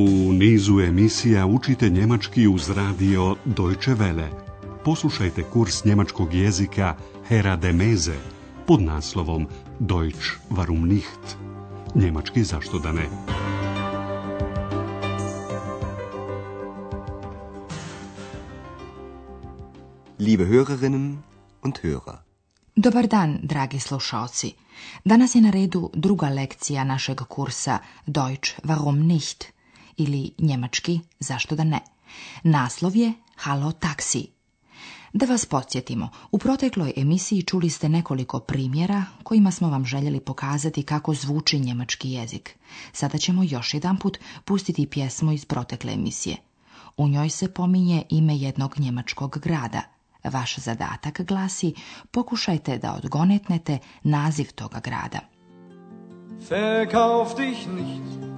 U nizu emisija učite njemački uz radio Deutsche Welle. Poslušajte kurs njemačkog jezika Hera de Meze pod naslovom Deutsch warum nicht? Njemački zašto da ne? Liebe Hörerinnen und Hörer. Dobar dan, dragi slušaoci. Danas je na redu druga lekcija našeg kursa Deutsch warum nicht? ili njemački, zašto da ne. Naslov je Halo taksi. Da vas podsjetimo, u protekloj emisiji čuli ste nekoliko primjera kojima smo vam željeli pokazati kako zvuči njemački jezik. Sada ćemo još jedanput pustiti pjesmu iz protekle emisije. U njoj se pominje ime jednog njemačkog grada. Vaš zadatak glasi pokušajte da odgonetnete naziv toga grada. Verkauf dich nicht.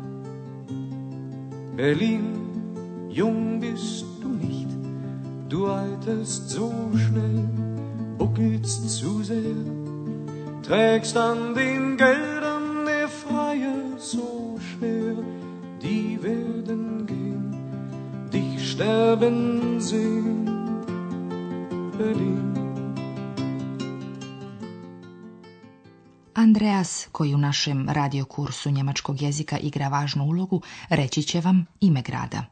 Berlin, jung bist du nicht, du alterst so schnell, buckelst zu sehr, trägst an den Geldern der Freie so schwer, die werden gehen, dich sterben sehen, Berlin. Andreas, koji u našem radiokursu njemačkog jezika igra važnu ulogu, reći će vam ime grada.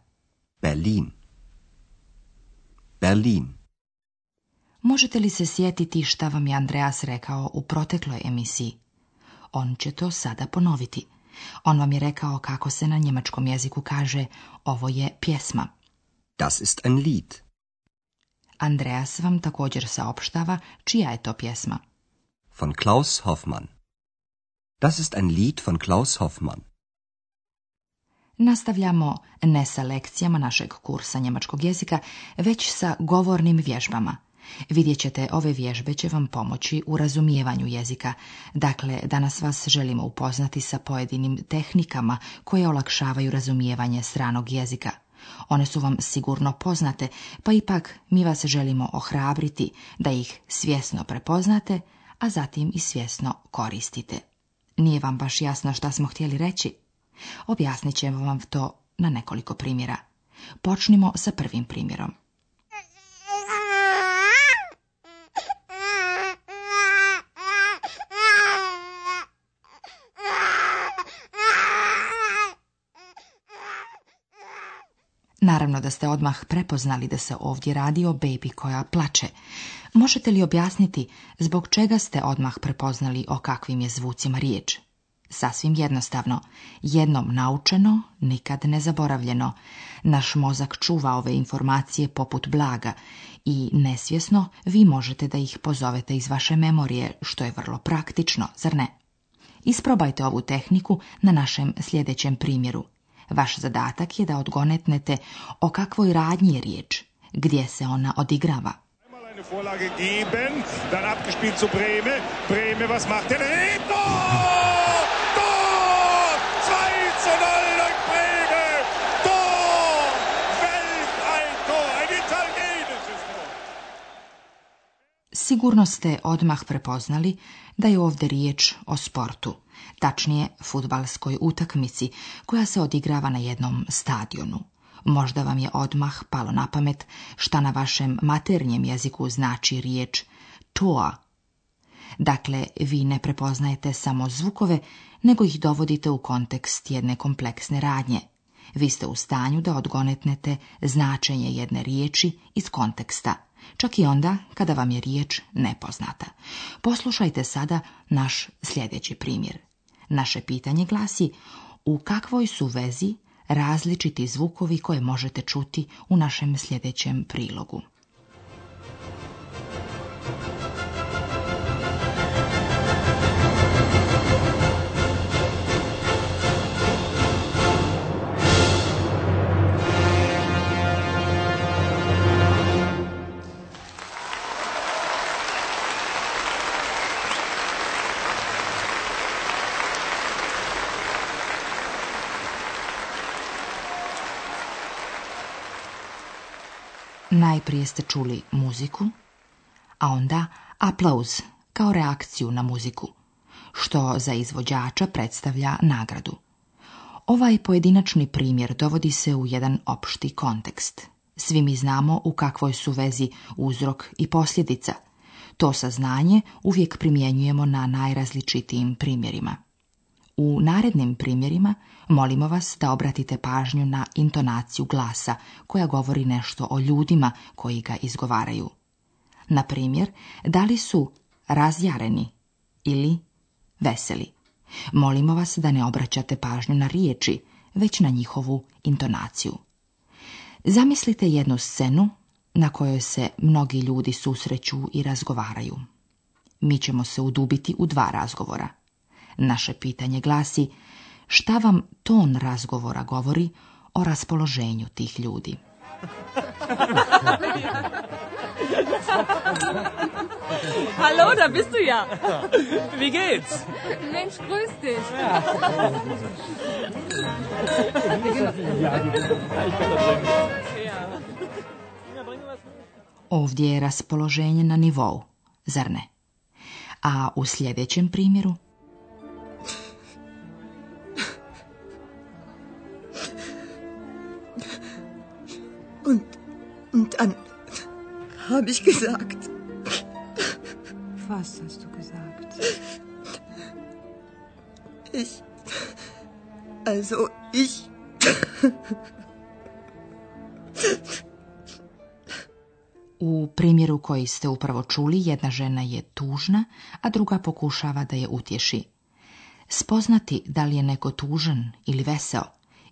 Berlin. Berlin. Možete li se sjetiti šta vam je Andreas rekao u protekloj emisiji? On će to sada ponoviti. On vam je rekao kako se na njemačkom jeziku kaže ovo je pjesma. Das ist ein Lied. Andreas vam također saopštava čija je to pjesma. Von Klaus Hoffmann. Das ist ein Lied von Klaus Hoffmann. Nastavljamo ne sa lekcijama našeg kursa njemačkog jezika, već sa govornim vježbama. Vidjet ćete, ove vježbe će vam pomoći u razumijevanju jezika. Dakle, danas vas želimo upoznati sa pojedinim tehnikama koje olakšavaju razumijevanje stranog jezika. One su vam sigurno poznate, pa ipak mi vas želimo ohrabriti da ih svjesno prepoznate, a zatim i svjesno koristite. Nije vam baš jasno šta smo htjeli reći? Objasnit ćemo vam to na nekoliko primjera. Počnimo sa prvim primjerom. da ste odmah prepoznali da se ovdje radi o bebi koja plače. Možete li objasniti zbog čega ste odmah prepoznali o kakvim je zvucima riječ? Sasvim jednostavno, jednom naučeno, nikad ne zaboravljeno. Naš mozak čuva ove informacije poput blaga i nesvjesno vi možete da ih pozovete iz vaše memorije, što je vrlo praktično, zar ne? Isprobajte ovu tehniku na našem sljedećem primjeru. Vaš zadatak je da odgonetnete o kakvoj radnji je riječ, gdje se ona odigrava. E, Sigurno ste odmah prepoznali da je ovdje riječ o sportu tačnije futbalskoj utakmici koja se odigrava na jednom stadionu. Možda vam je odmah palo na pamet šta na vašem maternjem jeziku znači riječ toa. Dakle, vi ne prepoznajete samo zvukove, nego ih dovodite u kontekst jedne kompleksne radnje. Vi ste u stanju da odgonetnete značenje jedne riječi iz konteksta, čak i onda kada vam je riječ nepoznata. Poslušajte sada naš sljedeći primjer. Naše pitanje glasi u kakvoj su vezi različiti zvukovi koje možete čuti u našem sljedećem prilogu. Najprije ste čuli muziku, a onda aplauz kao reakciju na muziku, što za izvođača predstavlja nagradu. Ovaj pojedinačni primjer dovodi se u jedan opšti kontekst. Svi mi znamo u kakvoj su vezi uzrok i posljedica. To saznanje uvijek primjenjujemo na najrazličitijim primjerima. U narednim primjerima molimo vas da obratite pažnju na intonaciju glasa koja govori nešto o ljudima koji ga izgovaraju. Na primjer, da li su razjareni ili veseli. Molimo vas da ne obraćate pažnju na riječi, već na njihovu intonaciju. Zamislite jednu scenu na kojoj se mnogi ljudi susreću i razgovaraju. Mi ćemo se udubiti u dva razgovora – Naše pitanje glasi šta vam ton razgovora govori o raspoloženju tih ljudi. Hallo, da bist du ja. Wie geht's? Mensch, grüß dich. Ovdje je raspoloženje na nivou, zar ne? A u sljedećem primjeru Und, und dann habe ich gesagt. Was hast du gesagt? Ich. Also ich. U primjeru koji ste upravo čuli, jedna žena je tužna, a druga pokušava da je utješi. Spoznati da li je neko tužan ili veseo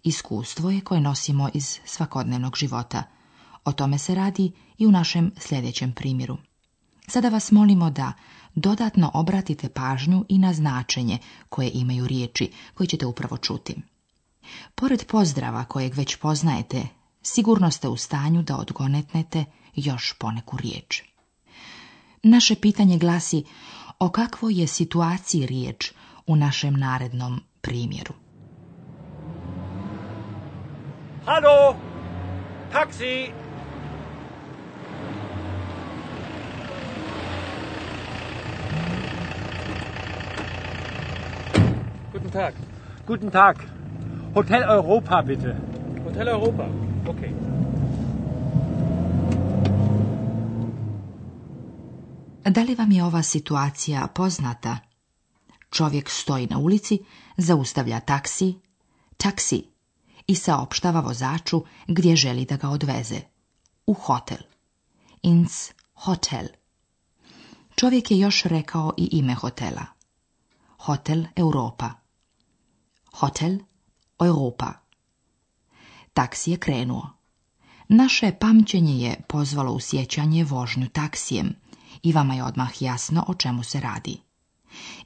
Iskustvo je koje nosimo iz svakodnevnog života. O tome se radi i u našem sljedećem primjeru. Sada vas molimo da dodatno obratite pažnju i na značenje koje imaju riječi koje ćete upravo čuti. Pored pozdrava kojeg već poznajete, sigurno ste u stanju da odgonetnete još poneku riječ. Naše pitanje glasi o kakvoj je situaciji riječ u našem narednom primjeru. Hallo! Taxi! Guten Tag. Guten Tag. Hotel Europa, bitte. Hotel Europa. Okay. Da li vam je ova situacija poznata? Čovjek stoji na ulici, zaustavlja taksi. Taksi i saopštava vozaču gdje želi da ga odveze. U hotel. Ins hotel. Čovjek je još rekao i ime hotela. Hotel Europa. Hotel Europa. Taksi je krenuo. Naše pamćenje je pozvalo u sjećanje vožnju taksijem i vama je odmah jasno o čemu se radi.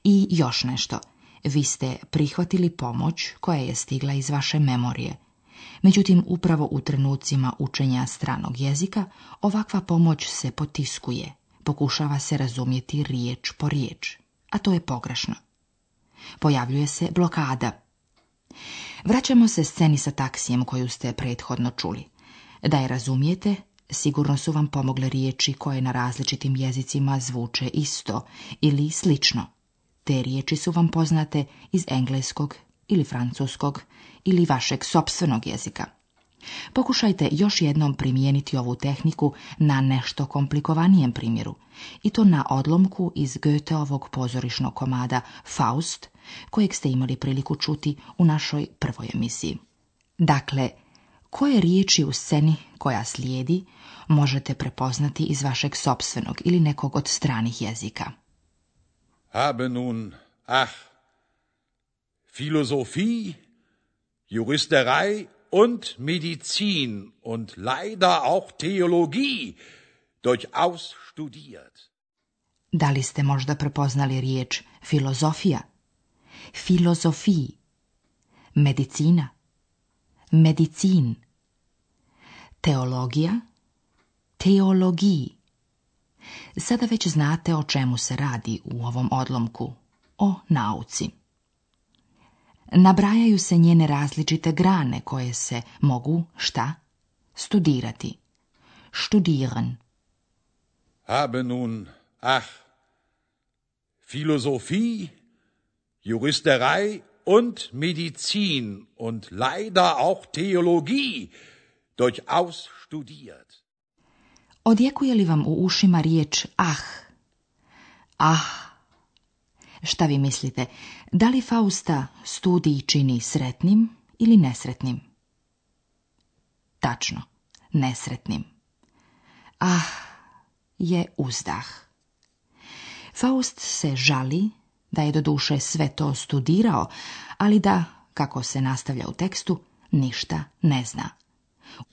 I još nešto – vi ste prihvatili pomoć koja je stigla iz vaše memorije. Međutim, upravo u trenucima učenja stranog jezika ovakva pomoć se potiskuje, pokušava se razumjeti riječ po riječ, a to je pogrešno. Pojavljuje se blokada. Vraćamo se sceni sa taksijem koju ste prethodno čuli. Da je razumijete, sigurno su vam pomogle riječi koje na različitim jezicima zvuče isto ili slično. Te riječi su vam poznate iz engleskog ili francuskog ili vašeg sopstvenog jezika. Pokušajte još jednom primijeniti ovu tehniku na nešto komplikovanijem primjeru, i to na odlomku iz Goetheovog pozorišnog komada Faust, kojeg ste imali priliku čuti u našoj prvoj emisiji. Dakle, koje riječi u sceni koja slijedi možete prepoznati iz vašeg sopstvenog ili nekog od stranih jezika? habe nun, ach, Philosophie, Juristerei und Medizin und leider auch Theologie durchaus studiert. Da li ste možda prepoznali riječ filozofija, filozofiji, medicina, medicin, teologija, teologiji, Sada već znate o čemu se radi u ovom odlomku, o nauci. Nabrajaju se njene različite grane koje se mogu, šta? Studirati. Studieren. Habe nun, ach, Philosophie, Juristerei und Medizin und leider auch Theologie durchaus studiert. Odjekuje li vam u ušima riječ ah? Ah. Šta vi mislite, da li Fausta studij čini sretnim ili nesretnim? Tačno, nesretnim. Ah je uzdah. Faust se žali da je doduše sve to studirao, ali da, kako se nastavlja u tekstu, ništa ne zna.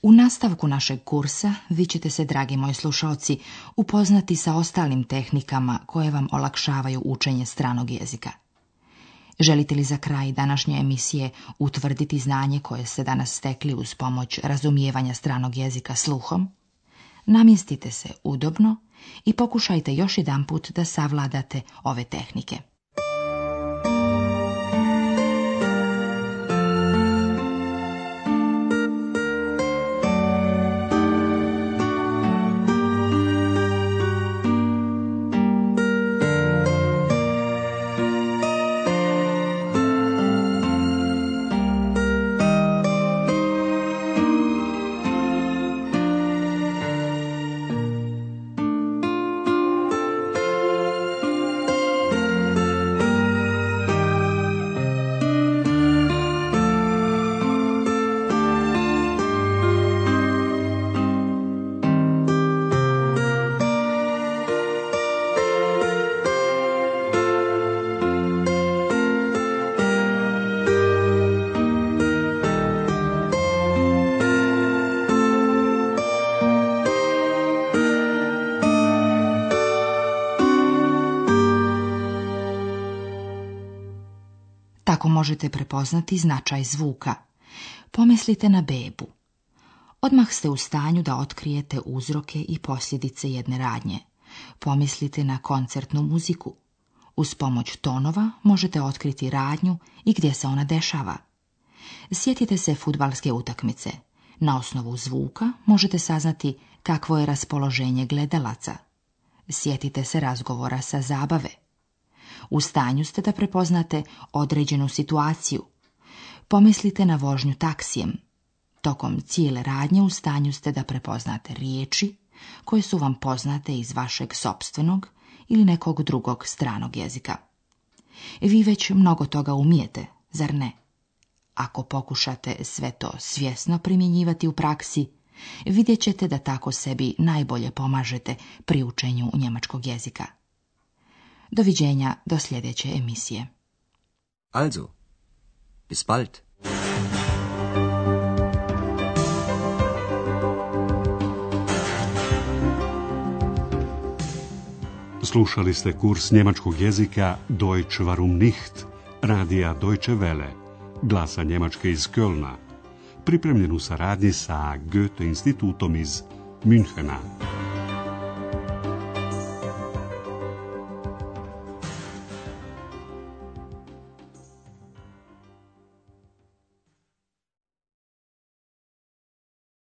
U nastavku našeg kursa vi ćete se, dragi moji slušalci, upoznati sa ostalim tehnikama koje vam olakšavaju učenje stranog jezika. Želite li za kraj današnje emisije utvrditi znanje koje ste danas stekli uz pomoć razumijevanja stranog jezika sluhom? Namjestite se udobno i pokušajte još jedanput da savladate ove tehnike. Tako možete prepoznati značaj zvuka. Pomislite na bebu. Odmah ste u stanju da otkrijete uzroke i posljedice jedne radnje. Pomislite na koncertnu muziku. Uz pomoć tonova možete otkriti radnju i gdje se ona dešava. Sjetite se futbalske utakmice. Na osnovu zvuka možete saznati kakvo je raspoloženje gledalaca. Sjetite se razgovora sa zabave. U stanju ste da prepoznate određenu situaciju. Pomislite na vožnju taksijem. Tokom cijele radnje u stanju ste da prepoznate riječi koje su vam poznate iz vašeg sopstvenog ili nekog drugog stranog jezika. Vi već mnogo toga umijete, zar ne? Ako pokušate sve to svjesno primjenjivati u praksi, vidjet ćete da tako sebi najbolje pomažete pri učenju njemačkog jezika. Doviđenja do sljedeće emisije. Also, bis bald. Slušali ste kurs njemačkog jezika Deutsch warum nicht, radija Deutsche Welle, glasa Njemačke iz Kölna, pripremljen u saradnji sa Goethe institutom iz Münchena.